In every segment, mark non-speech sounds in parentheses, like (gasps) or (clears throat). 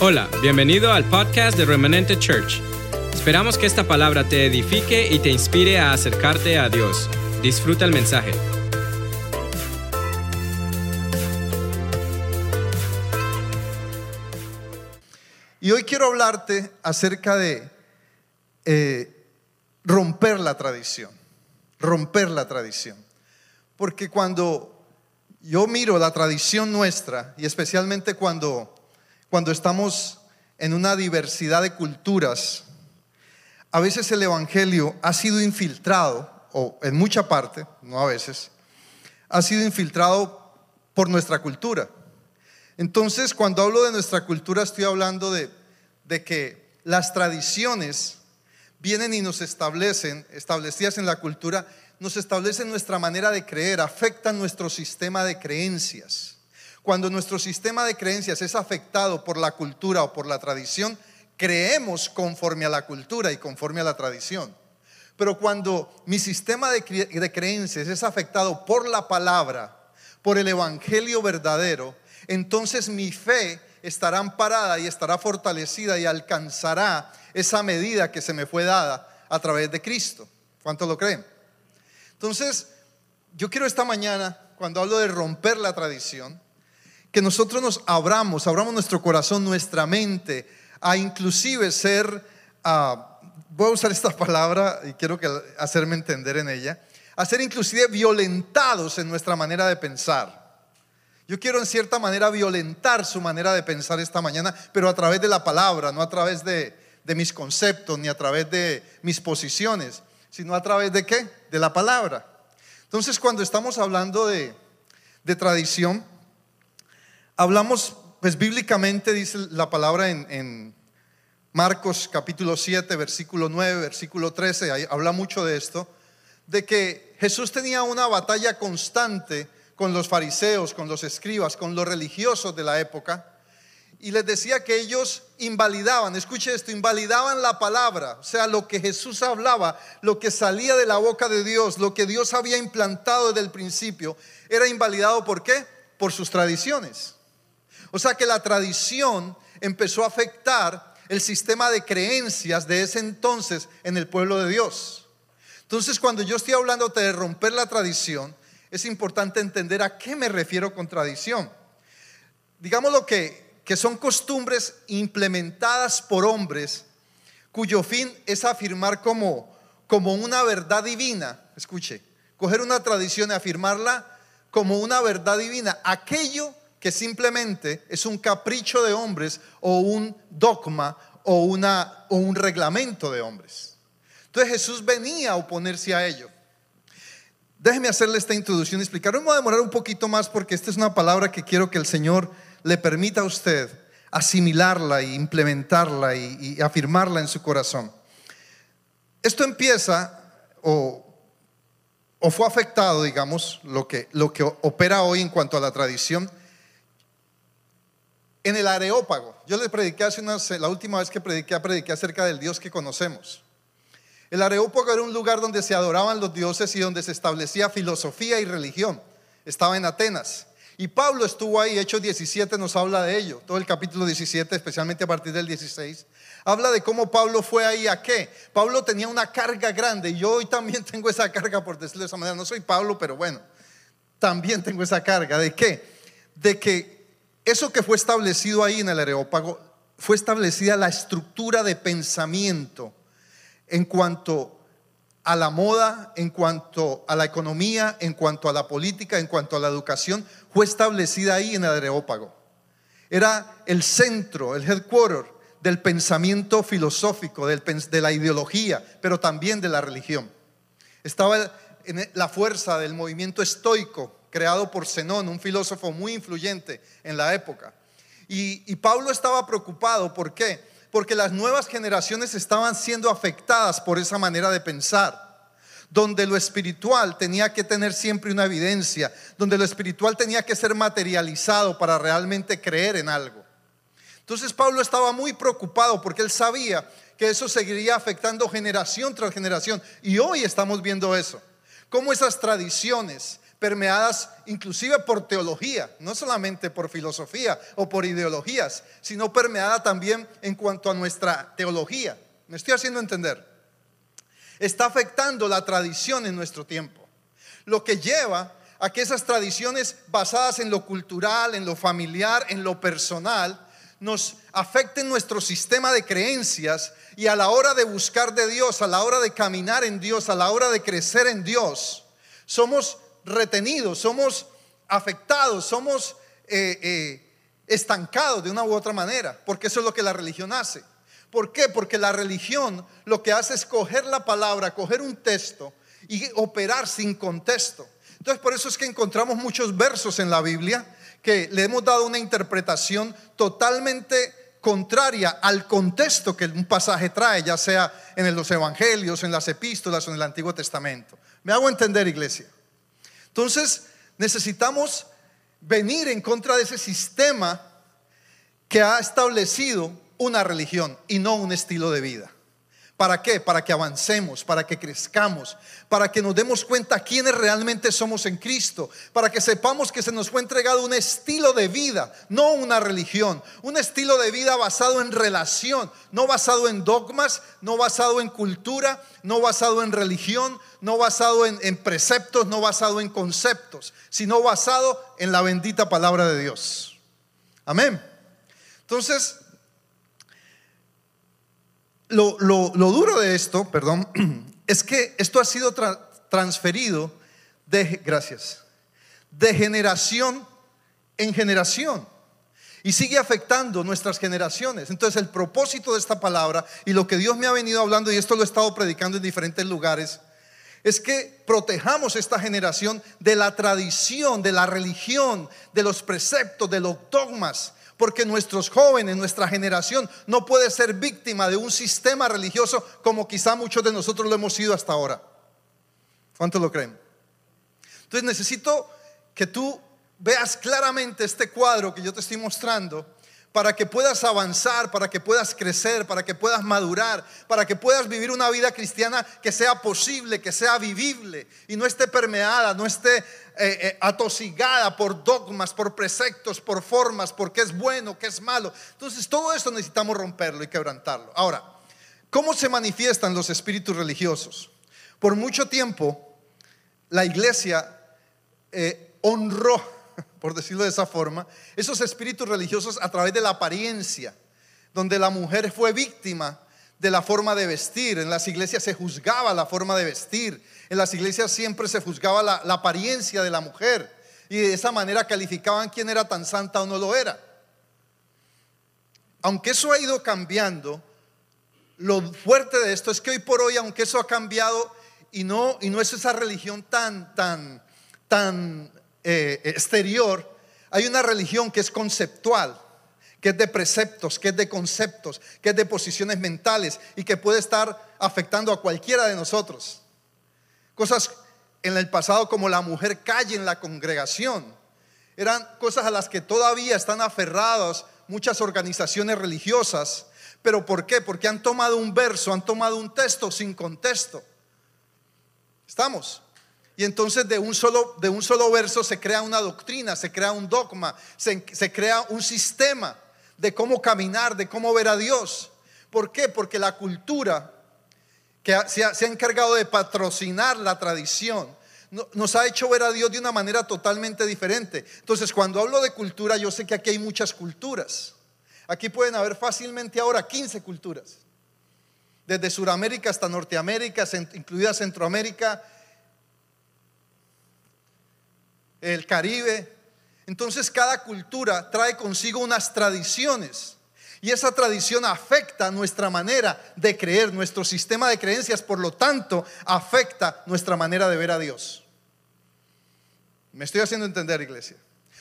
Hola, bienvenido al podcast de Remanente Church. Esperamos que esta palabra te edifique y te inspire a acercarte a Dios. Disfruta el mensaje. Y hoy quiero hablarte acerca de eh, romper la tradición, romper la tradición. Porque cuando yo miro la tradición nuestra, y especialmente cuando, cuando estamos en una diversidad de culturas, a veces el Evangelio ha sido infiltrado, o en mucha parte, no a veces, ha sido infiltrado por nuestra cultura. Entonces, cuando hablo de nuestra cultura, estoy hablando de, que las tradiciones vienen y nos establecen, establecidas en la cultura, nos establecen nuestra manera de creer, afectan nuestro sistema de creencias. Cuando nuestro sistema de creencias es afectado por la cultura o por la tradición, creemos conforme a la cultura y conforme a la tradición. Pero cuando mi sistema de, de creencias es afectado por la palabra, por el evangelio verdadero, entonces mi fe estará amparada y estará fortalecida y alcanzará esa medida que se me fue dada a través de Cristo. ¿Cuántos lo creen? Entonces, yo quiero esta mañana, cuando hablo de romper la tradición, que nosotros nos abramos, abramos nuestro corazón, nuestra mente, a inclusive ser, ah, voy a usar esta (laughs) palabra y quiero que, hacerme entender en ella, a ser inclusive violentados en nuestra manera de pensar. Yo quiero en cierta manera violentar su manera de pensar esta mañana, pero a través de la palabra, no a través de, de mis conceptos ni a través de mis posiciones, sino a través de qué? De la palabra. Entonces, cuando estamos hablando de, de tradición, hablamos, pues bíblicamente dice la palabra en, Marcos capítulo 7, versículo 9, versículo 13, ahí habla mucho de esto, de que Jesús tenía una batalla constante con los fariseos, con los escribas, con los religiosos de la época, y les decía que ellos invalidaban, escuche esto, invalidaban la palabra, o sea, lo que Jesús hablaba, lo que salía de la boca de Dios, lo que Dios había implantado desde el principio, era invalidado por qué? Por sus tradiciones. O sea que la tradición empezó a afectar el sistema de creencias de ese entonces en el pueblo de Dios. Entonces, cuando yo estoy hablando de romper la tradición, es importante entender a qué me refiero con tradición. Digamos lo que que son costumbres implementadas por hombres cuyo fin es afirmar como, como una verdad divina. Escuche, coger una tradición y afirmarla como una verdad divina. Aquello que simplemente es un capricho de hombres o un dogma o, una, o un reglamento de hombres. Entonces Jesús venía a oponerse a ello. Déjeme hacerle esta introducción y explicar. Vamos a demorar un poquito más porque esta es una palabra que quiero que el Señor le permita a usted asimilarla e implementarla y, y afirmarla en su corazón. Esto empieza o, o, fue afectado, digamos, lo que, lo que opera hoy en cuanto a la tradición, en el areópago. Yo le prediqué hace unas, la última vez que prediqué, prediqué acerca del Dios que conocemos. El areópago era un lugar donde se adoraban los dioses y donde se establecía filosofía y religión. Estaba en Atenas. Y Pablo estuvo ahí, Hechos 17 nos habla de ello, todo el capítulo 17, especialmente a partir del 16, habla de cómo Pablo fue ahí a qué. Pablo tenía una carga grande y yo hoy también (laughs) tengo esa carga, por decirlo de esa manera. No soy Pablo, pero bueno, también tengo esa carga. ¿De qué? De que eso que fue establecido ahí en el Areópago, fue establecida la estructura de pensamiento en cuanto a la moda, en cuanto a la economía, en cuanto a la política, en cuanto a la educación, fue establecida ahí en el Areópago. Era el centro, el headquarter del pensamiento filosófico, de la ideología, pero también de la religión. Estaba en la fuerza del movimiento estoico creado por Zenón, un filósofo muy influyente en la época. Y, y Pablo estaba preocupado, ¿por qué? Porque las nuevas generaciones estaban siendo afectadas por esa manera de pensar donde lo espiritual tenía que tener siempre una evidencia, donde lo espiritual tenía que ser materializado para realmente creer en algo. Entonces Pablo estaba muy preocupado porque él sabía que eso seguiría afectando generación tras generación. Y hoy estamos viendo eso, cómo esas tradiciones permeadas inclusive por teología, no solamente por filosofía o por ideologías, sino permeada también en cuanto a nuestra teología. ¿Me estoy haciendo entender? Está afectando la tradición en nuestro tiempo, lo que lleva a que esas tradiciones basadas en lo cultural, en lo familiar, en lo personal, nos afecten nuestro sistema de creencias y a la hora de buscar de Dios, a la hora de caminar en Dios, a la hora de crecer en Dios, somos retenidos, somos afectados, somos eh, eh, estancados de una u otra manera, porque eso es lo que la religión hace. ¿Por qué? Porque la religión lo que hace es coger la palabra, coger un texto y operar sin contexto. Entonces por eso es que encontramos muchos versos en la Biblia que le hemos dado una interpretación totalmente contraria al contexto que un pasaje trae, ya sea en los evangelios, en las epístolas o en el Antiguo Testamento. ¿Me hago entender, iglesia? Entonces, necesitamos venir en contra de ese sistema que ha establecido una religión y no un estilo de vida. ¿Para qué? Para que avancemos, para que crezcamos, para que nos demos cuenta quiénes realmente somos en Cristo, para que sepamos que se nos fue entregado un estilo de vida, no una religión, un estilo de vida basado en relación, no basado en dogmas, no basado en cultura, no basado en religión, no basado en, preceptos, no basado en conceptos, sino basado en la bendita palabra de Dios. Amén. Entonces, lo, duro de esto, perdón, (clears throat) es que esto ha sido transferido de, gracias, de generación en generación y sigue afectando nuestras generaciones. Entonces el propósito de esta palabra y lo que Dios me ha venido hablando, y esto lo he estado predicando en diferentes lugares, es que protejamos esta generación de la tradición, de la religión, de los preceptos, de los dogmas porque nuestros jóvenes, nuestra generación, no puede ser víctima de un sistema religioso como quizá muchos de nosotros lo hemos sido hasta ahora. ¿Cuántos lo creen? Entonces necesito que tú veas claramente este cuadro que yo te estoy mostrando para que puedas avanzar, para que puedas crecer, para que puedas madurar, para que puedas vivir una vida cristiana que sea posible, que sea vivible y no esté permeada, no esté eh, eh, atosigada por dogmas, por preceptos, por formas, por qué es bueno, qué es malo. Entonces todo esto necesitamos romperlo y quebrantarlo. Ahora, ¿cómo se manifiestan los espíritus religiosos? Por mucho tiempo la iglesia eh, honró por decirlo de esa forma, esos espíritus religiosos a través de la apariencia, donde la mujer fue víctima de la forma de vestir. En las iglesias se juzgaba la forma de vestir. En las iglesias siempre se juzgaba la, apariencia de la mujer. Y de esa manera calificaban quién era tan santa o no lo era. Aunque eso ha ido cambiando, lo fuerte de esto es que hoy por hoy, aunque eso ha cambiado y no, y no es esa religión tan, tan, tan eh, exterior, hay una religión que es conceptual, que es de preceptos, que es de conceptos, que es de posiciones mentales y que puede estar afectando a cualquiera de nosotros. Cosas en el pasado como la mujer calle en la congregación, eran cosas a las que todavía están aferradas muchas organizaciones religiosas. ¿Pero por qué? Porque han tomado un verso, han tomado un texto sin contexto. ¿Estamos? Y entonces de un solo, de un solo verso se crea una doctrina, se crea un dogma, se, crea un sistema de cómo caminar, de cómo ver a Dios. ¿Por qué? Porque la cultura que se ha, encargado de patrocinar la tradición nos ha hecho ver a Dios de una manera totalmente diferente. Entonces, cuando hablo de cultura, yo sé que aquí hay muchas culturas. Aquí pueden haber fácilmente ahora 15 culturas. Desde Sudamérica hasta Norteamérica, incluida Centroamérica, el Caribe. Entonces cada cultura trae consigo unas tradiciones. Y esa tradición afecta nuestra manera de creer, nuestro sistema de creencias, por lo tanto, afecta nuestra manera de ver a Dios. Me estoy haciendo entender, iglesia.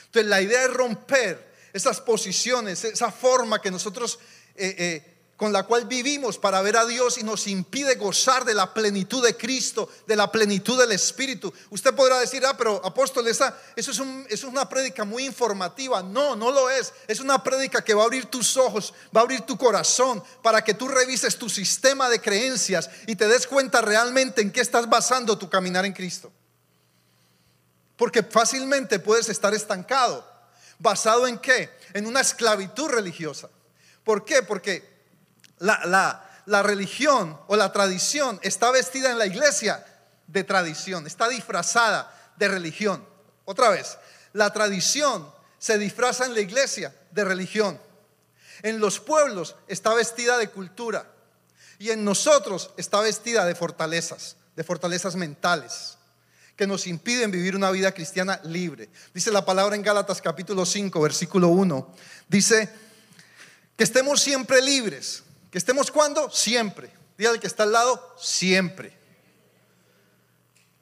Entonces, la idea es romper esas posiciones, esa forma que nosotros eh, eh, con la cual vivimos para ver a Dios y nos impide gozar de la plenitud de Cristo, de la plenitud del Espíritu. Usted podrá decir, ah, pero apóstol, esa, eso, es una prédica muy informativa. No, no lo es. Es una prédica que va a abrir tus ojos, va a abrir tu corazón para que tú revises tu sistema de creencias y te des cuenta realmente en qué estás basando tu caminar en Cristo. Porque fácilmente puedes estar estancado. ¿Basado en qué? En una esclavitud religiosa. ¿Por qué? Porque la, la religión o la tradición está vestida en la iglesia de tradición, está disfrazada de religión. Otra vez, la tradición se disfraza en la iglesia de religión. En los pueblos está vestida de cultura y en nosotros está vestida de fortalezas, de fortalezas mentales que nos impiden vivir una vida cristiana libre. Dice la palabra en Gálatas capítulo 5, versículo 1. Dice que estemos siempre libres. ¿Que estemos cuando? Siempre. Dígale que está al lado, siempre.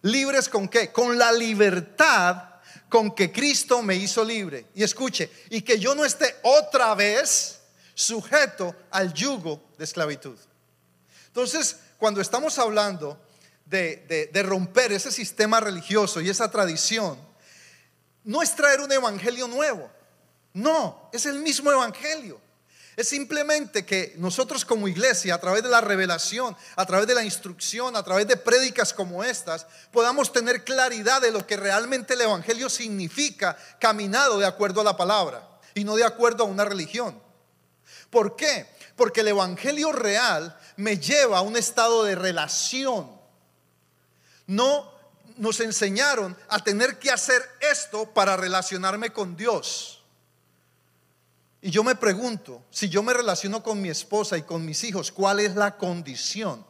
¿Libres con qué? Con la libertad con que Cristo me hizo libre. Y escuche, y que yo no esté otra vez sujeto al yugo de esclavitud. Entonces, cuando estamos hablando de, de, romper ese sistema religioso y esa tradición, no es traer un evangelio nuevo, no, es el mismo evangelio. Es simplemente que nosotros como iglesia, a través de la revelación, a través de la instrucción, a través de prédicas como estas, podamos tener claridad de lo que realmente el Evangelio significa caminado de acuerdo a la palabra y no de acuerdo a una religión. ¿Por qué? Porque el Evangelio real me lleva a un estado de relación. No nos enseñaron a tener que hacer esto para relacionarme con Dios. Y yo me pregunto, si yo me relaciono con mi esposa y con mis hijos, ¿cuál es la condición?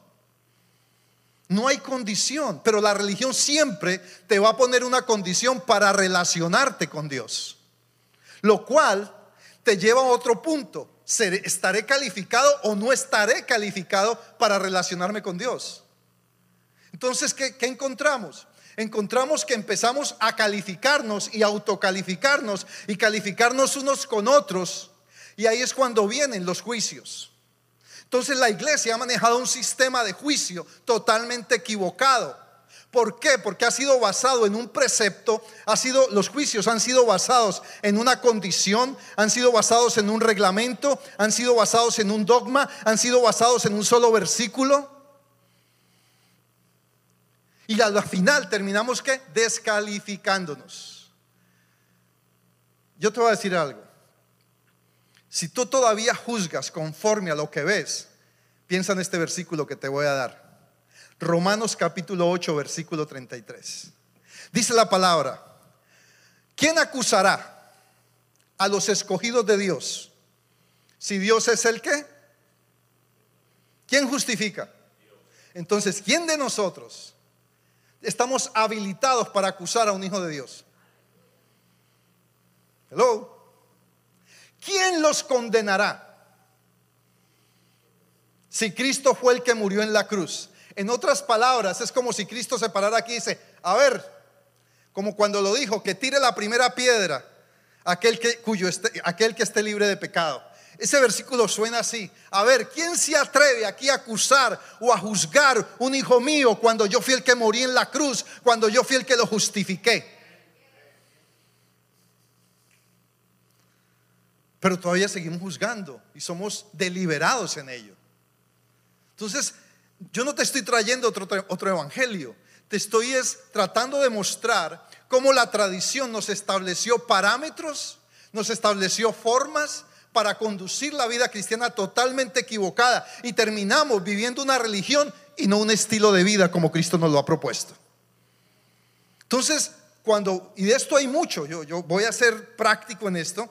No hay condición, pero la religión siempre te va a poner una condición para relacionarte con Dios. Lo cual te lleva a otro punto. ¿Estaré calificado o no estaré calificado para relacionarme con Dios? Entonces, ¿qué, qué encontramos? Encontramos que empezamos a calificarnos y autocalificarnos y calificarnos unos con otros. Y ahí es cuando vienen los juicios. Entonces la iglesia ha manejado un sistema de juicio totalmente equivocado. ¿Por qué? Porque ha sido basado en un precepto, ha sido los juicios han sido basados en una condición, han sido basados en un reglamento, han sido basados en un dogma, han sido basados en un solo versículo. Y al final terminamos que descalificándonos. Yo te voy a decir algo. Si tú todavía juzgas conforme a lo que ves, piensa en este versículo que te voy a dar. Romanos capítulo 8, versículo 33. Dice la palabra, ¿quién acusará a los escogidos de Dios? Si Dios es el que, ¿quién justifica? Entonces, ¿quién de nosotros estamos habilitados para acusar a un hijo de Dios. Hello. ¿Quién los condenará? Si Cristo fue el que murió en la cruz. En otras palabras, es como si Cristo se parara aquí y dice, a ver, como cuando lo dijo, que tire la primera piedra aquel que, cuyo aquel que esté libre de pecado. Ese versículo suena así. A ver, ¿quién se atreve aquí a acusar o a juzgar un hijo mío cuando yo fui el que morí en la cruz, cuando yo fui el que lo justifiqué? Pero todavía seguimos juzgando y somos deliberados en ello. Entonces, yo no te estoy trayendo otro, otro evangelio, te estoy es tratando de mostrar cómo la tradición nos estableció parámetros, nos estableció formas, para conducir la vida cristiana totalmente equivocada y terminamos viviendo una religión y no un estilo de vida como Cristo nos lo ha propuesto. Entonces, cuando, y de esto hay mucho, yo, yo voy a ser práctico en esto,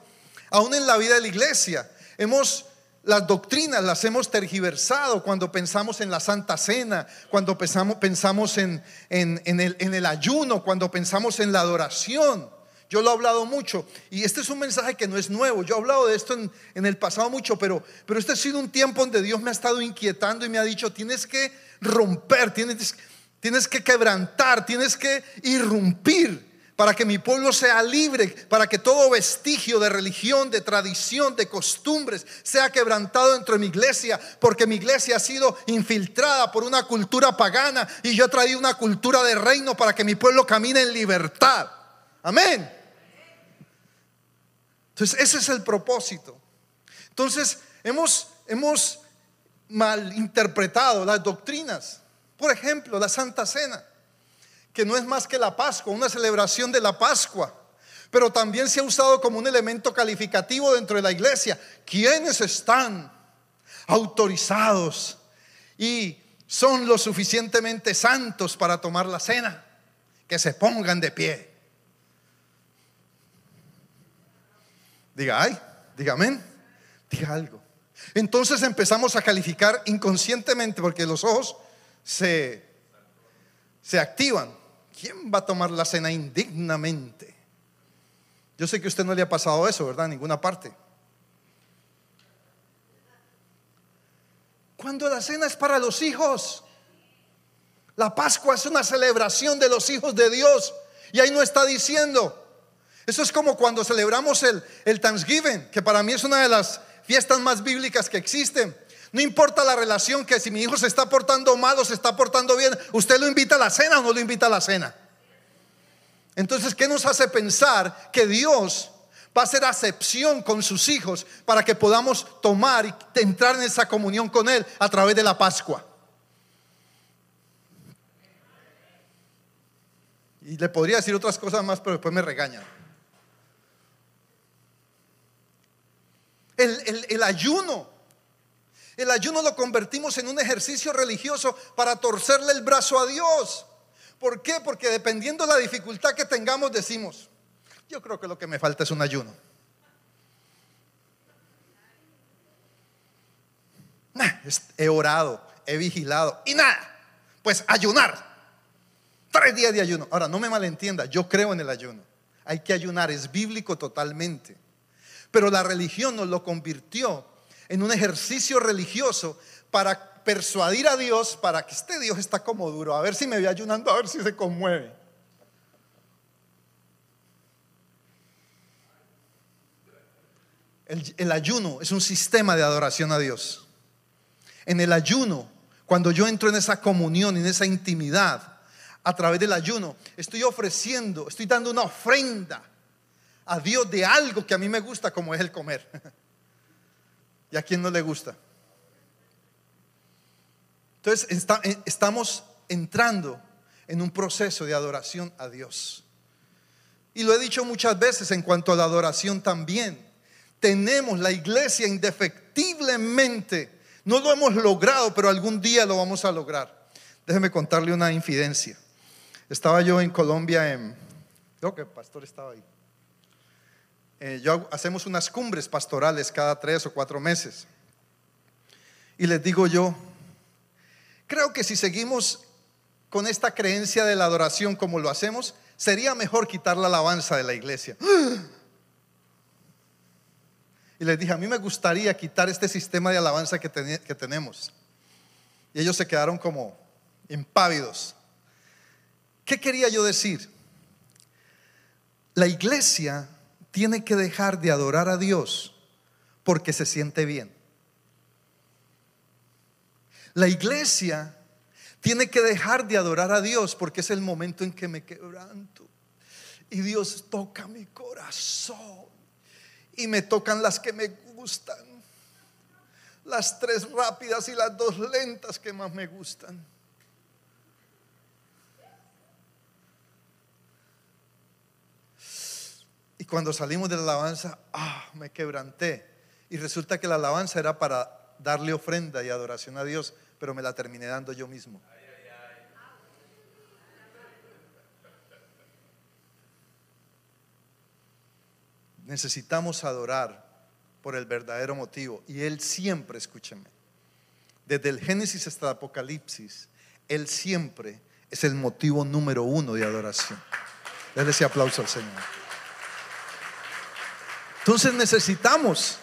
aún en la vida de la iglesia, hemos las doctrinas las hemos tergiversado cuando pensamos en la Santa Cena, cuando pensamos, pensamos en, en, en, el, ayuno, cuando pensamos en la adoración. Yo lo he hablado mucho y este es un mensaje que no es nuevo. Yo he hablado de esto en, el pasado mucho, pero, pero este ha sido un tiempo donde Dios me ha estado inquietando y me ha dicho, tienes que romper, tienes, tienes que quebrantar, tienes que irrumpir para que mi pueblo sea libre, para que todo vestigio de religión, de tradición, de costumbres sea quebrantado dentro de mi iglesia, porque mi iglesia ha sido infiltrada por una cultura pagana y yo he traído una cultura de reino para que mi pueblo camine en libertad. Amén. Entonces, ese es el propósito. Entonces, hemos, hemos malinterpretado las doctrinas. Por ejemplo, la Santa Cena, que no es más que la Pascua, una celebración de la Pascua. Pero también se ha usado como un elemento calificativo dentro de la iglesia. ¿Quiénes están autorizados y son lo suficientemente santos para tomar la cena? Que se pongan de pie. Diga, ay, diga amén, diga algo. Entonces empezamos a calificar inconscientemente porque los ojos se, se activan. ¿Quién va a tomar la cena indignamente? Yo sé que a usted no le ha pasado eso, ¿verdad? En ninguna parte. Cuando la cena es para los hijos. La Pascua es una celebración de los hijos de Dios. Y ahí no está diciendo. Eso es como cuando celebramos el, el Thanksgiving, que para mí es una de las fiestas más bíblicas que existen. No importa la relación que si mi hijo se está portando mal o se está portando bien, usted lo invita a la cena o no lo invita a la cena. Entonces, ¿qué nos hace pensar que Dios va a hacer acepción con sus hijos para que podamos tomar y entrar en esa comunión con Él a través de la Pascua? Y le podría decir otras cosas más, pero después me regañan. El, ayuno. El ayuno lo convertimos en un ejercicio religioso para torcerle el brazo a Dios. ¿Por qué? Porque dependiendo de la dificultad que tengamos, decimos, yo creo que lo que me falta es un ayuno. he orado, he vigilado y nada, pues ayunar. Tres días de ayuno. Ahora, no me malentienda, yo creo en el ayuno. Hay que ayunar, es bíblico totalmente. Pero la religión nos lo convirtió en un ejercicio religioso para persuadir a Dios para que este Dios está como duro, a ver si me ve ayunando, a ver si se conmueve. El, el, ayuno es un sistema de adoración a Dios. En el ayuno, cuando yo entro en esa comunión, en esa intimidad, a través del ayuno, estoy ofreciendo, estoy dando una ofrenda a Dios de algo que a mí me gusta, como es el comer. (laughs) ¿Y a quién no le gusta? Entonces eh, estamos entrando en un proceso de adoración a Dios. Y lo he dicho muchas veces en cuanto a la adoración también. Tenemos la iglesia indefectiblemente. No lo hemos logrado, pero algún día lo vamos a lograr. Déjeme contarle una infidencia. Estaba yo en Colombia, en, creo que el pastor estaba ahí. Eh, yo hacemos unas cumbres pastorales cada tres o cuatro meses. Y les digo yo, Creo que si seguimos con esta creencia de la adoración como lo hacemos, sería mejor quitar la alabanza de la iglesia. Y les dije, a mí me gustaría quitar este sistema de alabanza que, que tenemos. Y ellos se quedaron como impávidos. ¿Qué quería yo decir? La iglesia tiene que dejar de adorar a Dios porque se siente bien. La iglesia tiene que dejar de adorar a Dios porque es el momento en que me quebranto. Y Dios toca mi corazón. Y me tocan las que me gustan. Las tres rápidas y las dos lentas que más me gustan. Cuando salimos de la alabanza, ah, me quebranté. Y resulta que la alabanza era para darle ofrenda y adoración a Dios pero me la terminé dando yo mismo. Necesitamos adorar por el verdadero motivo. Y Él siempre, escúcheme, desde el Génesis hasta el Apocalipsis, Él siempre es el motivo número uno de adoración. Denle ese aplauso al Señor. Entonces necesitamos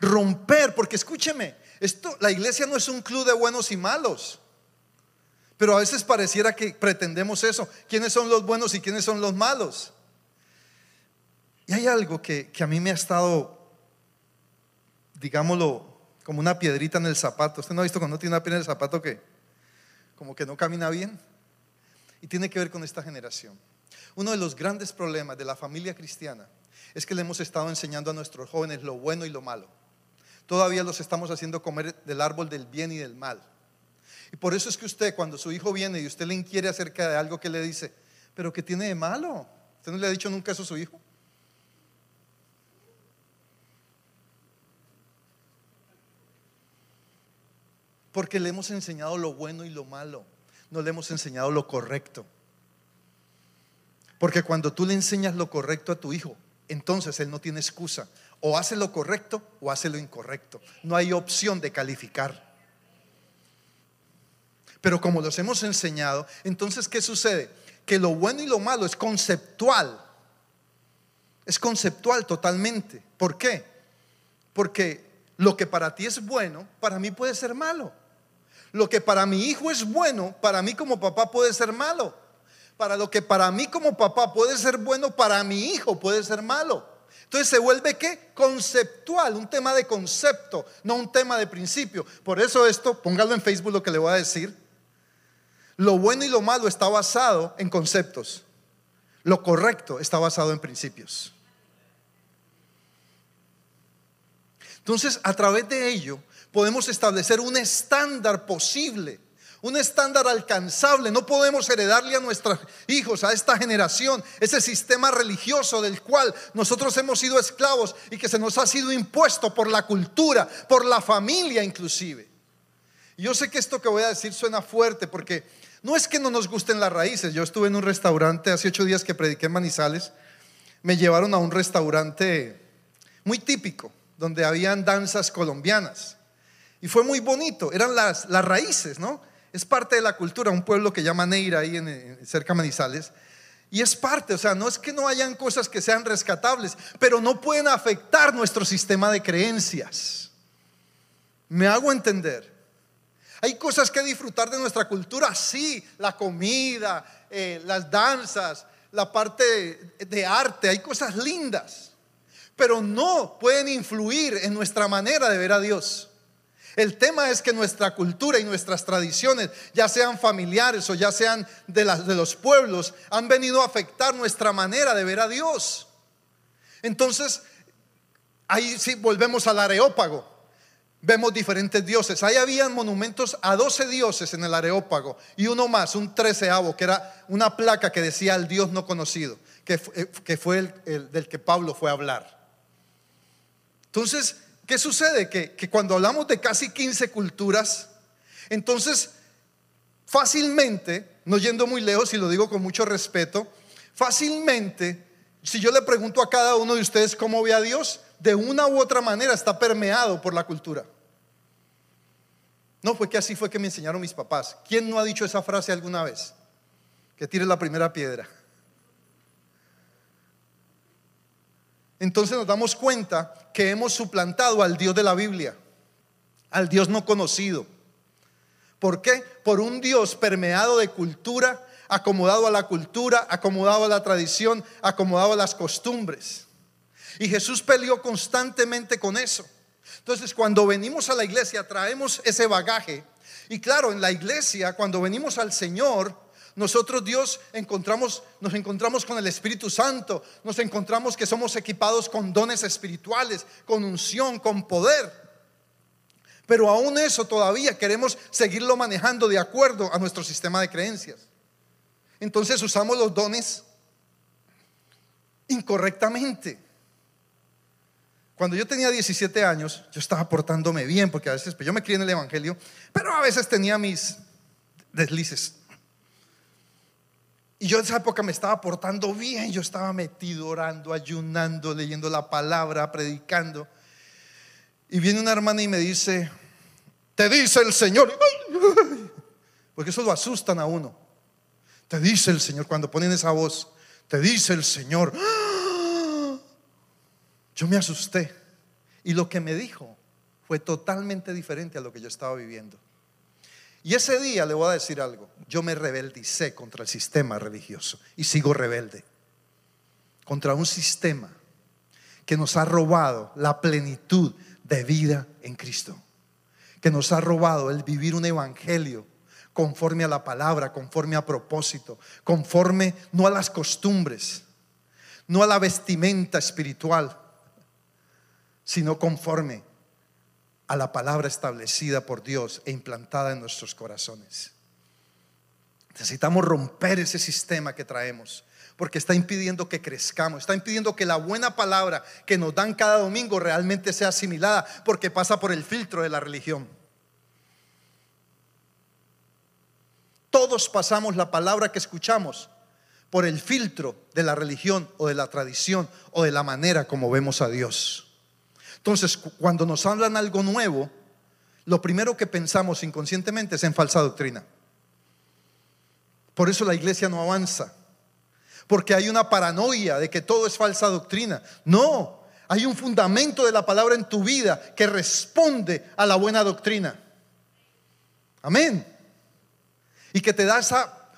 romper, porque escúcheme, esto, la iglesia no es un club de buenos y malos. Pero a veces pareciera que pretendemos eso. ¿Quiénes son los buenos y quiénes son los malos? Y hay algo que, que a mí me ha estado, digámoslo, como una piedrita en el zapato. ¿Usted no ha visto cuando tiene una piedra en el zapato que como que no camina bien? Y tiene que ver con esta generación. Uno de los grandes problemas de la familia cristiana es que le hemos estado enseñando a nuestros jóvenes lo bueno y lo malo todavía los estamos haciendo comer del árbol del bien y del mal. Y por eso es que usted, cuando su hijo viene y usted le inquiere acerca de algo que le dice, pero ¿qué tiene de malo? ¿Usted no le ha dicho nunca eso a su hijo? Porque le hemos enseñado lo bueno y lo malo, no le hemos enseñado lo correcto. Porque cuando tú le enseñas lo correcto a tu hijo, entonces él no tiene excusa. O hace lo correcto o hace lo incorrecto. No hay opción de calificar. Pero como los hemos enseñado, entonces ¿qué sucede? Que lo bueno y lo malo es conceptual. Es conceptual totalmente. ¿Por qué? Porque lo que para ti es bueno, para mí puede ser malo. Lo que para mi hijo es bueno, para mí como papá puede ser malo. Para lo que para mí como papá puede ser bueno, para mi hijo puede ser malo. Entonces se vuelve qué? Conceptual, un tema de concepto, no un tema de principio. Por eso esto, póngalo en Facebook lo que le voy a decir. Lo bueno y lo malo está basado en conceptos. Lo correcto está basado en principios. Entonces, a través de ello, podemos establecer un estándar posible, un estándar alcanzable. No podemos heredarle a nuestros hijos, a esta generación, ese sistema religioso del cual nosotros hemos sido esclavos y que se nos ha sido impuesto por la cultura, por la familia inclusive. yo sé que esto que voy a decir suena fuerte porque no es que no nos gusten las raíces. Yo estuve en un restaurante hace ocho días que prediqué en Manizales. Me llevaron a un restaurante muy típico, donde habían danzas colombianas. Y fue muy bonito, eran las, las raíces, ¿no? Es parte de la cultura, un pueblo que llama Neira, ahí en, cerca de Manizales. Y es parte, o sea, no es que no hayan cosas que sean rescatables, pero no pueden afectar nuestro sistema de creencias. Me hago entender. Hay cosas que disfrutar de nuestra cultura, sí, la comida, eh, las danzas, la parte de arte, hay cosas lindas, pero no pueden influir en nuestra manera de ver a Dios. El tema es que nuestra cultura y nuestras tradiciones, ya sean familiares o ya sean de, los pueblos, han venido a afectar nuestra manera de ver a Dios. Entonces, ahí sí volvemos al areópago. Vemos diferentes dioses. Ahí habían monumentos a 12 dioses en el areópago y uno más, un treceavo, que era una placa que decía al Dios no conocido, que, que fue el del que Pablo fue a hablar. Entonces, ¿Qué sucede? Que, cuando hablamos de casi 15 culturas, entonces fácilmente, no yendo muy lejos y lo digo con mucho respeto, fácilmente, si yo le pregunto a cada uno de ustedes cómo ve a Dios, de una u otra manera está permeado por la cultura. No fue que así fue que me enseñaron mis papás. ¿Quién no ha dicho esa frase alguna vez? Que tire la primera piedra. Entonces nos damos cuenta que hemos suplantado al Dios de la Biblia, al Dios no conocido. ¿Por qué? Por un Dios permeado de cultura, acomodado a la cultura, acomodado a la tradición, acomodado a las costumbres. Y Jesús peleó constantemente con eso. Entonces, cuando venimos a la iglesia, traemos ese bagaje. Y claro, en la iglesia, cuando venimos al Señor, nosotros Dios encontramos, nos encontramos con el Espíritu Santo, nos encontramos que somos equipados con dones espirituales, con unción, con poder. Pero aún eso todavía queremos seguirlo manejando de acuerdo a nuestro sistema de creencias. Entonces usamos los dones incorrectamente. Cuando yo tenía 17 años, yo estaba portándome bien, porque a veces pues, yo me crié en el Evangelio, pero a veces tenía mis deslices. Y yo en esa época me estaba portando bien, yo estaba metido orando, ayunando, leyendo la palabra, predicando. Y viene una hermana y me dice, te dice el Señor, (laughs) porque eso lo asustan a uno. Te dice el Señor cuando ponen esa voz, te dice el Señor. (gasps) Yo me asusté. Y lo que me dijo fue totalmente diferente a lo que yo estaba viviendo. Y ese día le voy a decir algo. Yo me rebeldicé contra el sistema religioso y sigo rebelde. Contra un sistema que nos ha robado la plenitud de vida en Cristo. Que nos ha robado el vivir un evangelio conforme a la palabra, conforme a propósito, conforme no a las costumbres, no a la vestimenta espiritual, sino conforme a la palabra establecida por Dios e implantada en nuestros corazones. Necesitamos romper ese sistema que traemos, porque está impidiendo que crezcamos, está impidiendo que la buena palabra que nos dan cada domingo realmente sea asimilada, porque pasa por el filtro de la religión. Todos pasamos la palabra que escuchamos por el filtro de la religión o de la tradición o de la manera como vemos a Dios. Entonces, cuando nos hablan algo nuevo, lo primero que pensamos inconscientemente es en falsa doctrina. Por eso la iglesia no avanza. Porque hay una paranoia de que todo es falsa doctrina. No, hay un fundamento de la palabra en tu vida que responde a la buena doctrina. Amén. Y que te da esa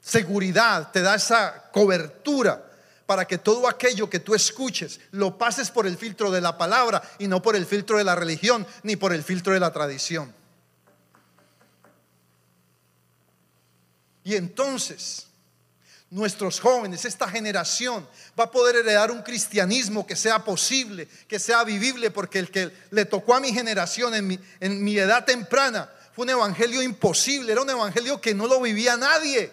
seguridad, te da esa cobertura para que todo aquello que tú escuches lo pases por el filtro de la palabra y no por el filtro de la religión ni por el filtro de la tradición. Y entonces nuestros jóvenes, esta generación, va a poder heredar un cristianismo que sea posible, que sea vivible, porque el que le tocó a mi generación en mi, en mi edad temprana fue un evangelio imposible, era un evangelio que no lo vivía nadie.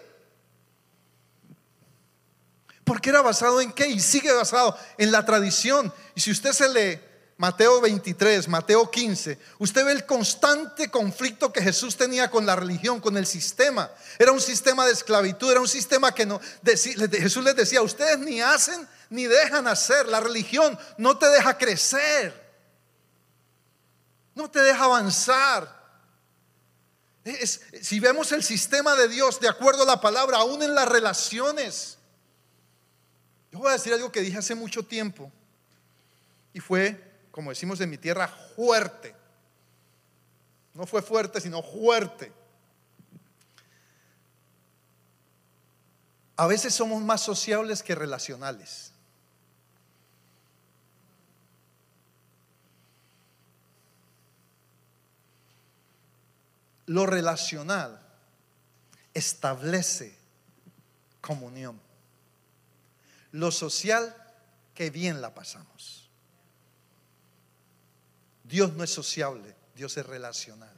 Porque era basado en qué? Y sigue basado en la tradición. Y si usted se lee Mateo 23, Mateo 15, usted ve el constante conflicto que Jesús tenía con la religión, con el sistema. Era un sistema de esclavitud, era un sistema que no, Jesús les decía, ustedes ni hacen ni dejan hacer. La religión no te deja crecer, no te deja avanzar. si vemos el sistema de Dios de acuerdo a la palabra, aún en las relaciones. Yo voy a decir algo que dije hace mucho tiempo y fue como decimos en mi tierra, fuerte. No fue fuerte, sino fuerte. A veces somos más sociables que relacionales. Lo relacional establece comunión. Lo social, que bien la pasamos. Dios no es sociable, Dios es relacional.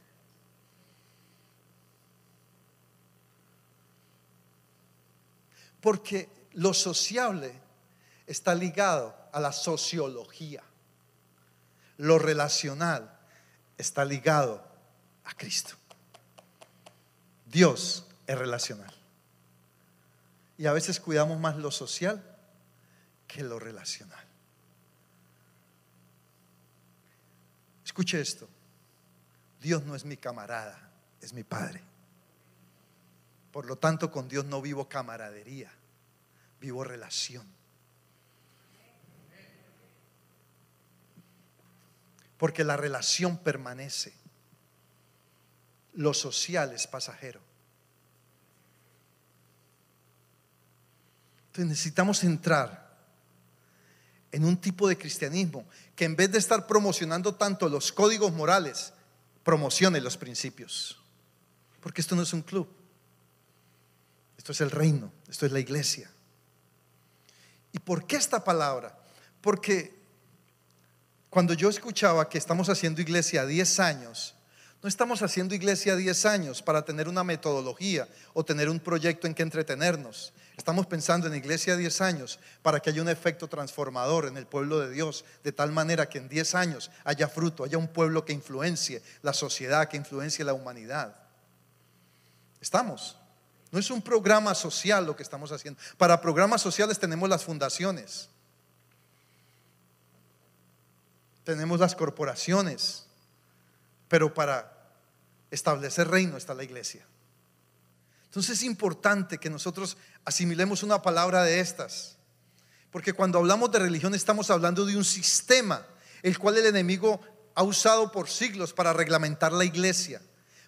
Porque lo sociable está ligado a la sociología. Lo relacional está ligado a Cristo. Dios es relacional. Y a veces cuidamos más lo social que lo relacional. Escuche esto. Dios no es mi camarada, es mi Padre. Por lo tanto, con Dios no vivo camaradería, vivo relación. Porque la relación permanece. Lo social es pasajero. Entonces necesitamos entrar en un tipo de cristianismo que en vez de estar promocionando tanto los códigos morales, promocione los principios. Porque esto no es un club. Esto es el reino, esto es la iglesia. ¿Y por qué esta palabra? Porque cuando yo escuchaba que estamos haciendo iglesia 10 años, no estamos haciendo iglesia 10 años para tener una metodología o tener un proyecto en que entretenernos. Estamos pensando en iglesia 10 años para que haya un efecto transformador en el pueblo de Dios, de tal manera que en 10 años haya fruto, haya un pueblo que influencie la sociedad, que influencie la humanidad. Estamos. No es un programa social lo que estamos haciendo. Para programas sociales tenemos las fundaciones, tenemos las corporaciones, pero para establecer reino está la iglesia. Entonces es importante que nosotros asimilemos una palabra de estas. Porque cuando hablamos de religión estamos hablando de un sistema, el cual el enemigo ha usado por siglos para reglamentar la iglesia,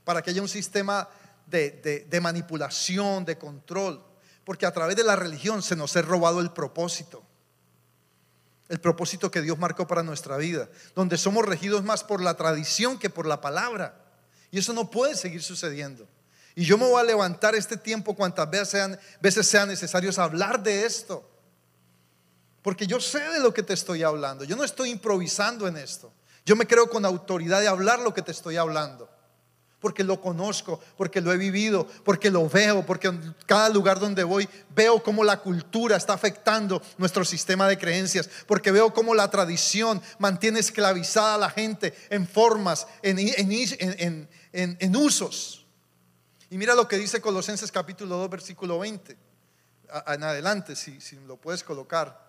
para que haya un sistema de, de manipulación, de control. Porque a través de la religión se nos ha robado el propósito el propósito que Dios marcó para nuestra vida, donde somos regidos más por la tradición que por la palabra. Y eso no puede seguir sucediendo. Y yo me voy a levantar este tiempo cuantas veces sean, veces sean necesarios hablar de esto. Porque yo sé de lo que te estoy hablando. Yo no estoy improvisando en esto. Yo me creo con autoridad de hablar lo que te estoy hablando. porque lo conozco, porque lo he vivido, porque lo veo, porque en cada lugar donde voy veo cómo la cultura está afectando nuestro sistema de creencias, porque veo cómo la tradición mantiene esclavizada a la gente en formas, en, en usos. Y mira lo que dice Colosenses capítulo 2, versículo 20, en adelante, si, si lo puedes colocar.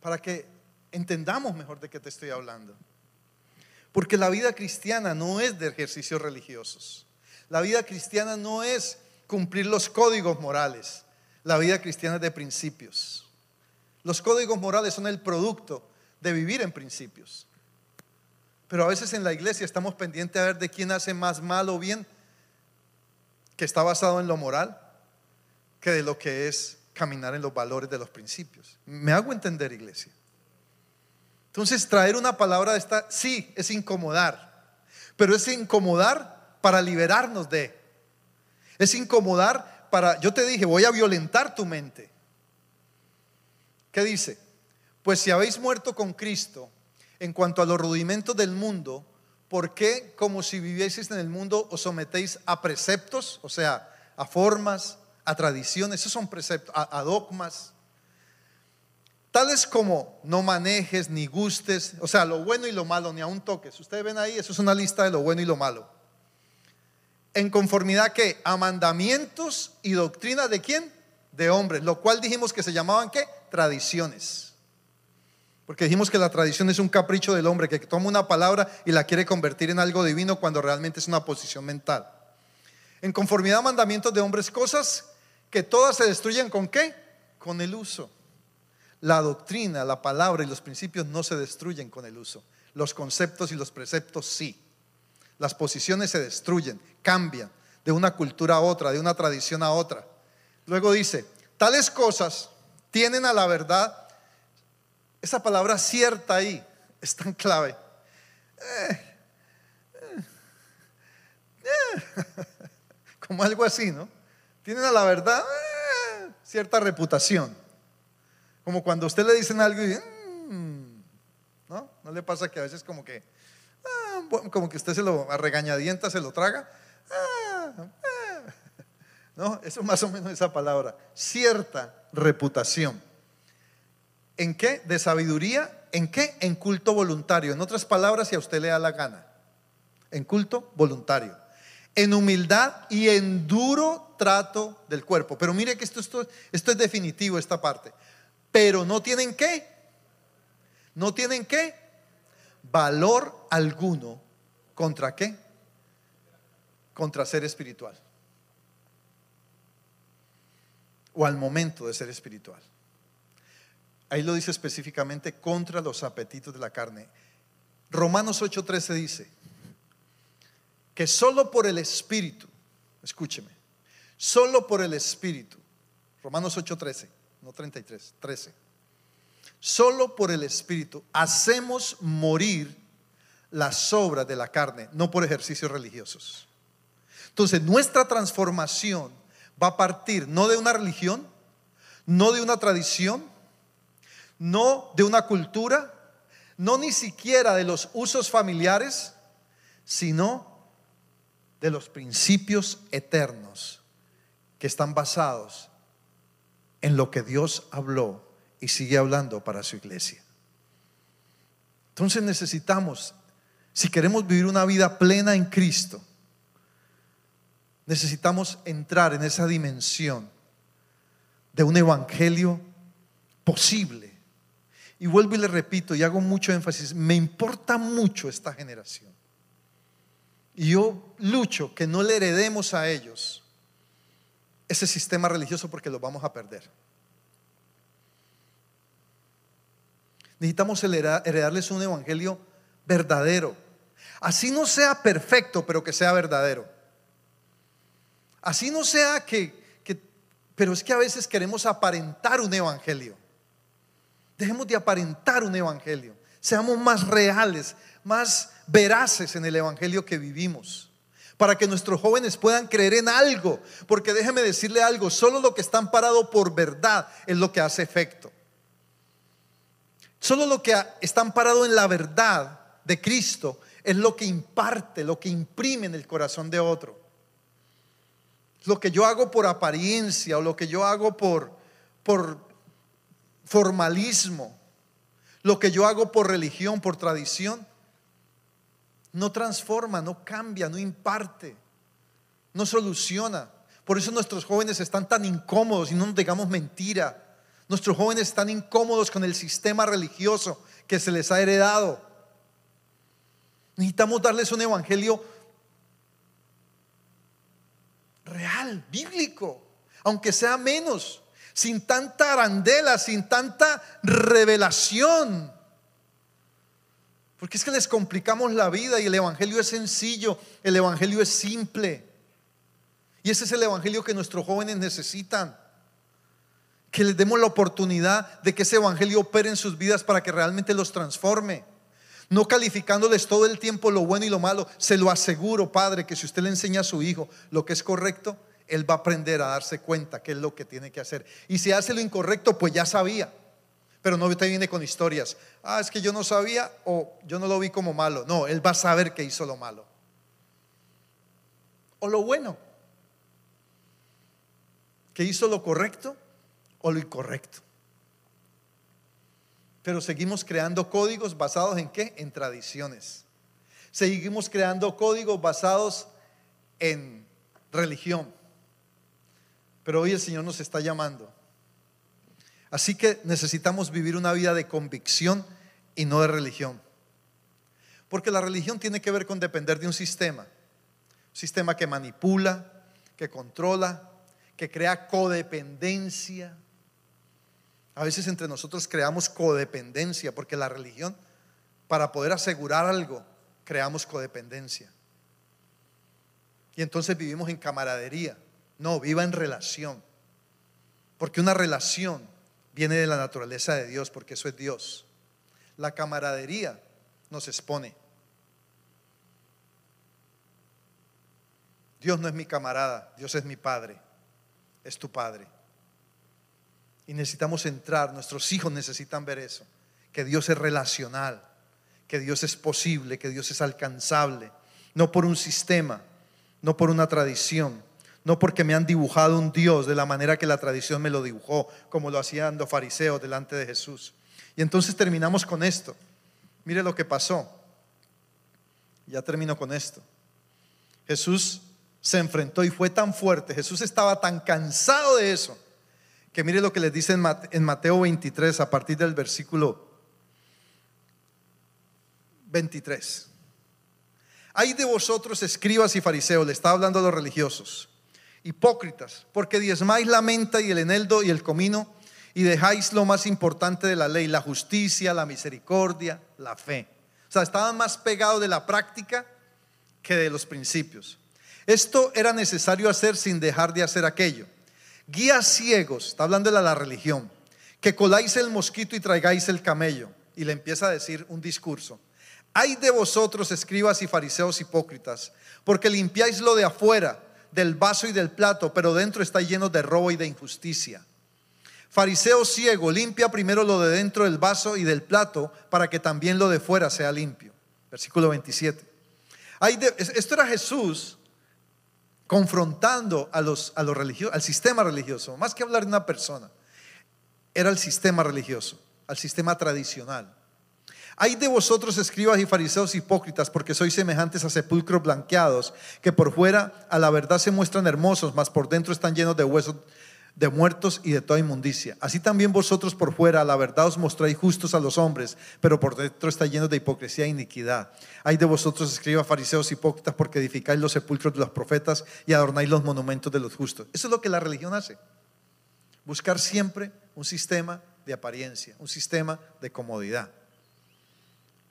para que entendamos mejor de qué te estoy hablando. Porque la vida cristiana no es de ejercicios religiosos. La vida cristiana no es cumplir los códigos morales. La vida cristiana es de principios. Los códigos morales son el producto de vivir en principios. Pero a veces en la iglesia estamos pendientes a ver de quién hace más mal o bien, que está basado en lo moral, que de lo que es caminar en los valores de los principios. ¿Me hago entender, iglesia? Entonces, traer una palabra de esta, sí, es incomodar, pero es incomodar para liberarnos de. Es incomodar para, yo te dije, voy a violentar tu mente. ¿Qué dice? Pues si habéis muerto con Cristo en cuanto a los rudimentos del mundo, ¿por qué como si vivieseis en el mundo os sometéis a preceptos, o sea, a formas, a tradiciones, esos son preceptos, a, dogmas, tales como no manejes ni gustes, o sea, lo bueno y lo malo, ni aún toques. Ustedes ven ahí, eso es una lista de lo bueno y lo malo. En conformidad que a mandamientos y doctrina de quién? De hombres, lo cual dijimos que se llamaban qué? Tradiciones. Porque dijimos que la tradición es un capricho del hombre que toma una palabra y la quiere convertir en algo divino cuando realmente es una posición mental. En conformidad a mandamientos de hombres, cosas que todas se destruyen con qué? Con el uso. La doctrina, la palabra y los principios no se destruyen con el uso. Los conceptos y los preceptos sí. Las posiciones se destruyen, cambian de una cultura a otra, de una tradición a otra. Luego dice, tales cosas tienen a la verdad, esa palabra cierta ahí es tan clave. Eh, eh, eh, como algo así, ¿no? tienen a la verdad cierta reputación. Como cuando a usted le dicen algo y, mm", ¿no? ¿No le pasa que a veces como que, ah, como que usted se lo a regañadienta se lo traga? Ah, ah". ¿No? Eso más o menos esa palabra. Cierta reputación. ¿En qué? De sabiduría. ¿En qué? En culto voluntario. En otras palabras, si a usted le da la gana. En culto voluntario en humildad y en duro trato del cuerpo. Pero mire que esto, es definitivo, esta parte. Pero no tienen qué. No tienen qué. Valor alguno. ¿Contra qué? Contra ser espiritual. O al momento de ser espiritual. Ahí lo dice específicamente contra los apetitos de la carne. Romanos 8:13 dice, que solo por el Espíritu, escúcheme, solo por el Espíritu, Romanos 8:13, no 33, 13, solo por el Espíritu hacemos morir las obras de la carne, no por ejercicios religiosos. Entonces, nuestra transformación va a partir no de una religión, no de una tradición, no de una cultura, no ni siquiera de los usos familiares, sino de los principios eternos que están basados en lo que Dios habló y sigue hablando para su iglesia. Entonces necesitamos, si queremos vivir una vida plena en Cristo, necesitamos entrar en esa dimensión de un evangelio posible. Y vuelvo y le repito y hago mucho énfasis, me importa mucho esta generación. Y yo lucho que no le heredemos a ellos ese sistema religioso porque lo vamos a perder. Necesitamos heredarles un evangelio verdadero. Así no sea perfecto, pero que sea verdadero. Así no sea que, que, pero es que a veces queremos aparentar un evangelio. Dejemos de aparentar un evangelio. Seamos más reales, más veraces en el Evangelio que vivimos, para que nuestros jóvenes puedan creer en algo, porque déjeme decirle algo, solo lo que está amparado por verdad es lo que hace efecto. Solo lo que está amparado en la verdad de Cristo es lo que imparte, lo que imprime en el corazón de otro. Lo que yo hago por apariencia o lo que yo hago por, por formalismo, lo que yo hago por religión, por tradición, no transforma, no cambia, no imparte, no soluciona. Por eso nuestros jóvenes están tan incómodos y no nos digamos mentira. Nuestros jóvenes están incómodos con el sistema religioso que se les ha heredado. Necesitamos darles un evangelio real, bíblico, aunque sea menos, sin tanta arandela, sin tanta revelación. Porque es que les complicamos la vida y el Evangelio es sencillo, el Evangelio es simple. Y ese es el Evangelio que nuestros jóvenes necesitan. Que les demos la oportunidad de que ese Evangelio opere en sus vidas para que realmente los transforme. No calificándoles todo el tiempo lo bueno y lo malo. Se lo aseguro, Padre, que si usted le enseña a su hijo lo que es correcto, él va a aprender a darse cuenta qué es lo que tiene que hacer. Y si hace lo incorrecto, pues ya sabía. Pero no te viene con historias. Ah, es que yo no sabía o yo no lo vi como malo. No, él va a saber que hizo lo malo. O lo bueno. Que hizo lo correcto o lo incorrecto. Pero seguimos creando códigos basados en qué? En tradiciones. Seguimos creando códigos basados en religión. Pero hoy el Señor nos está llamando Así que necesitamos vivir una vida de convicción y no de religión. Porque la religión tiene que ver con depender de un sistema. Un sistema que manipula, que controla, que crea codependencia. A veces entre nosotros creamos codependencia porque la religión, para poder asegurar algo, creamos codependencia. Y entonces vivimos en camaradería. No, viva en relación. Porque una relación viene de la naturaleza de Dios, porque eso es Dios. La camaradería nos expone. Dios no es mi camarada, Dios es mi Padre, es tu Padre. Y necesitamos entrar, nuestros hijos necesitan ver eso, que Dios es relacional, que Dios es posible, que Dios es alcanzable, no por un sistema, no por una tradición, no porque me han dibujado un Dios de la manera que la tradición me lo dibujó, como lo hacían los fariseos delante de Jesús. Y entonces terminamos con esto. Mire lo que pasó. Ya termino con esto. Jesús se enfrentó y fue tan fuerte, Jesús estaba tan cansado de eso, que mire lo que les dice en Mateo 23 a partir del versículo 23. Hay de vosotros escribas y fariseos, le está hablando a los religiosos hipócritas, porque diezmáis la menta y el eneldo y el comino y dejáis lo más importante de la ley, la justicia, la misericordia, la fe. O sea, estaban más pegados de la práctica que de los principios. Esto era necesario hacer sin dejar de hacer aquello. Guías ciegos, está hablando de la religión, que coláis el mosquito y traigáis el camello. Y le empieza a decir un discurso. Hay de vosotros, escribas y fariseos hipócritas, porque limpiáis lo de afuera del vaso y del plato, pero dentro está lleno de robo y de injusticia. Fariseo ciego, limpia primero lo de dentro del vaso y del plato para que también lo de fuera sea limpio. Versículo 27. esto era Jesús confrontando a los, a los religiosos, al sistema religioso, más que hablar de una persona, era el sistema religioso, al sistema tradicional. Hay de vosotros escribas y fariseos hipócritas, porque sois semejantes a sepulcros blanqueados, que por fuera a la verdad se muestran hermosos, mas por dentro están llenos de huesos de muertos y de toda inmundicia. Así también vosotros por fuera a la verdad os mostráis justos a los hombres, pero por dentro está lleno de hipocresía e iniquidad. Hay de vosotros escribas fariseos hipócritas, porque edificáis los sepulcros de los profetas y adornáis los monumentos de los justos. Eso es lo que la religión hace. Buscar siempre un sistema de apariencia, un sistema de comodidad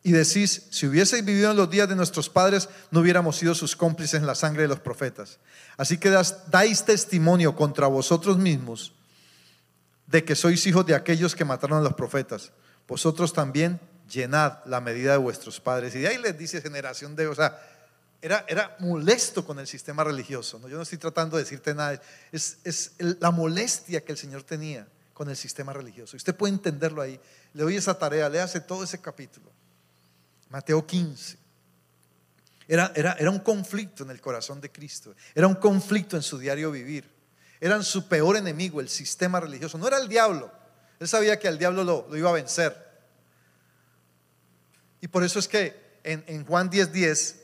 y decís, si hubieseis vivido en los días de nuestros padres, no hubiéramos sido sus cómplices en la sangre de los profetas. Así que dais testimonio contra vosotros mismos de que sois hijos de aquellos que mataron a los profetas. Vosotros también llenad la medida de vuestros padres. Y de ahí les dice generación de, o sea, era, era molesto con el sistema religioso. ¿no? Yo no estoy tratando de decirte nada, es, es la molestia que el Señor tenía con el sistema religioso. Usted puede entenderlo ahí. Le doy esa tarea, le hace todo ese capítulo. Mateo 15. Era, era, era un conflicto en el corazón de Cristo. Era un conflicto en su diario vivir. Eran su peor enemigo, el sistema religioso. No era el diablo. Él sabía que al diablo lo, iba a vencer. Y por eso es que en, en Juan 10:10, 10,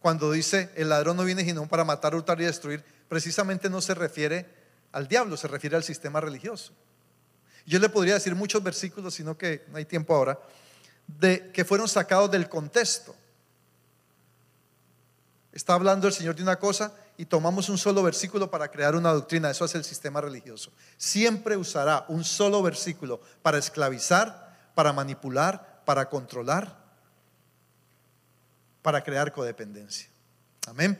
cuando dice el ladrón no viene sino para matar, hurtar y destruir, precisamente no se refiere al diablo, se refiere al sistema religioso. Yo le podría decir muchos versículos, sino que no hay tiempo ahora, de que fueron sacados del contexto. Está hablando el Señor de una cosa y tomamos un solo versículo para crear una doctrina. Eso es el sistema religioso. Siempre usará un solo versículo para esclavizar, para manipular, para controlar, para crear codependencia. Amén.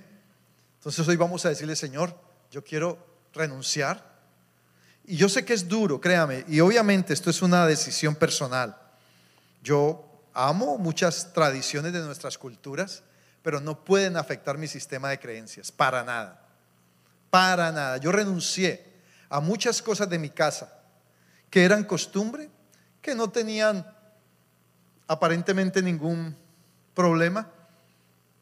Entonces hoy vamos a decirle, Señor, yo quiero renunciar. Y yo sé que es duro, créame, y obviamente esto es una decisión personal. Yo amo muchas tradiciones de nuestras culturas, pero no pueden afectar mi sistema de creencias, para nada. Para nada. Yo renuncié a muchas cosas de mi casa que eran costumbre, que no tenían aparentemente ningún problema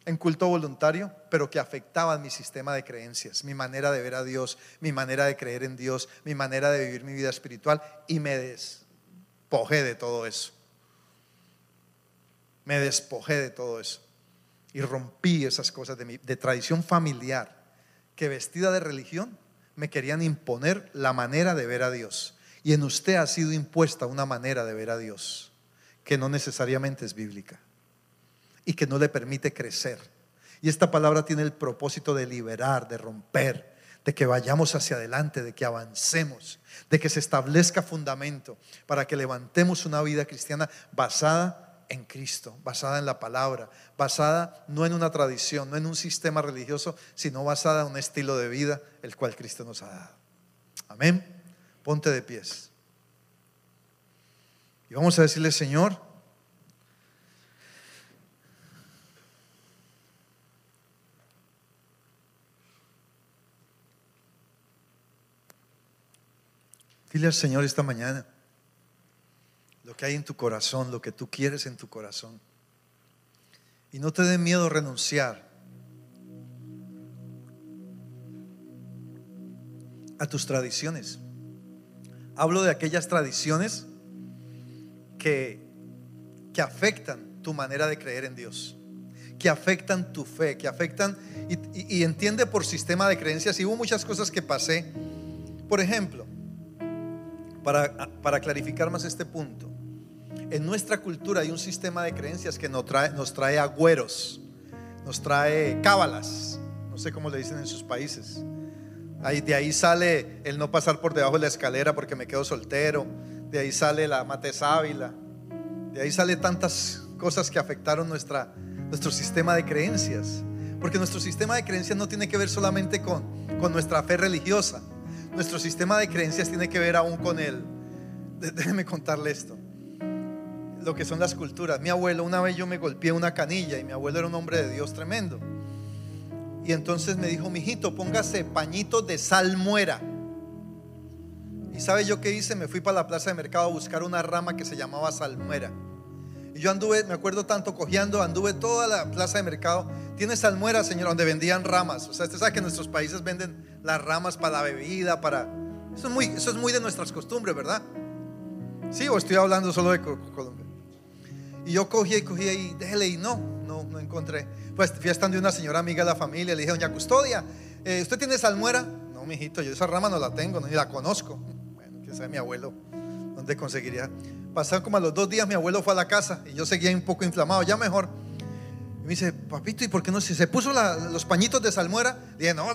en culto voluntario, pero que afectaban mi sistema de creencias, mi manera de ver a Dios, mi manera de creer en Dios, mi manera de vivir mi vida espiritual y me despojé de todo eso. Me despojé de todo eso y rompí esas cosas de, mi, tradición familiar que vestida de religión me querían imponer la manera de ver a Dios. Y en usted ha sido impuesta una manera de ver a Dios que no necesariamente es bíblica y que no le permite crecer. Y esta palabra tiene el propósito de liberar, de romper, de que vayamos hacia adelante, de que avancemos, de que se establezca fundamento para que levantemos una vida cristiana basada en Cristo, basada en la palabra, basada no en una tradición, no en un sistema religioso, sino basada en un estilo de vida el cual Cristo nos ha dado. Amén. Ponte de pies. Y vamos a decirle, Señor, dile al Señor esta mañana lo que hay en tu corazón, lo que tú quieres en tu corazón. Y no te dé miedo renunciar a tus tradiciones. Hablo de aquellas tradiciones que, que afectan tu manera de creer en Dios, que afectan tu fe, que afectan, y, entiende por sistema de creencias, y hubo muchas cosas que pasé. Por ejemplo, para, para clarificar más este punto, en nuestra cultura hay un sistema de creencias que nos trae, agüeros, nos trae cábalas, no sé cómo le dicen en sus países. De ahí sale el no pasar por debajo de la escalera porque me quedo soltero, de ahí sale la mate sábila, de ahí sale tantas cosas que afectaron nuestro sistema de creencias. Porque nuestro sistema de creencias no tiene que ver solamente con, con nuestra fe religiosa. Nuestro sistema de creencias tiene que ver aún con el... Déjeme contarle esto lo que son las culturas. Mi abuelo, una vez yo me golpeé una canilla y mi abuelo era un hombre de Dios tremendo. Y entonces me dijo, mijito, póngase pañito de salmuera. Y sabe yo qué hice, me fui para la plaza de mercado a buscar una rama que se llamaba salmuera. Y yo anduve, me acuerdo tanto, cogiendo, anduve toda la plaza de mercado. Tiene salmuera, señor, donde vendían ramas. O sea, usted sabe que en nuestros países venden las ramas para la bebida, para... Eso es muy, eso es muy de nuestras costumbres, ¿verdad? Sí, o estoy hablando solo de Colombia. Y yo cogí y cogí y déjele y no, no, no encontré. Pues fui estando de una señora amiga de la familia, le dije, doña Custodia, eh, ¿usted tiene salmuera? No, mijito, yo esa rama no la tengo, ni la conozco. Bueno, que sabe mi abuelo, ¿dónde conseguiría? Pasaron como a los dos días, mi abuelo fue a la casa y yo seguía un poco inflamado, ya mejor. Y me dice, papito, ¿y por qué no? Si se puso los pañitos de salmuera, dije, no,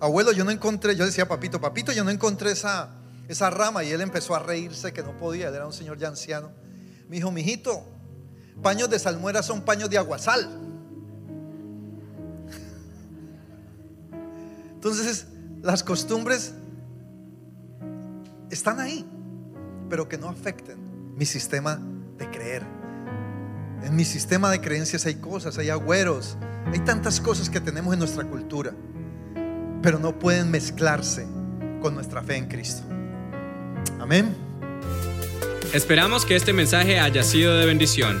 abuelo, yo no encontré, yo decía, papito, papito, yo no encontré esa, esa rama. Y él empezó a reírse que no podía, él era un señor ya anciano. Me dijo, mijito, Paños de salmuera son paños de aguasal. Entonces, las costumbres están ahí, pero que no afecten mi sistema de creer. En mi sistema de creencias hay cosas, hay agüeros, hay tantas cosas que tenemos en nuestra cultura, pero no pueden mezclarse con nuestra fe en Cristo. Amén. Esperamos que este mensaje haya sido de bendición.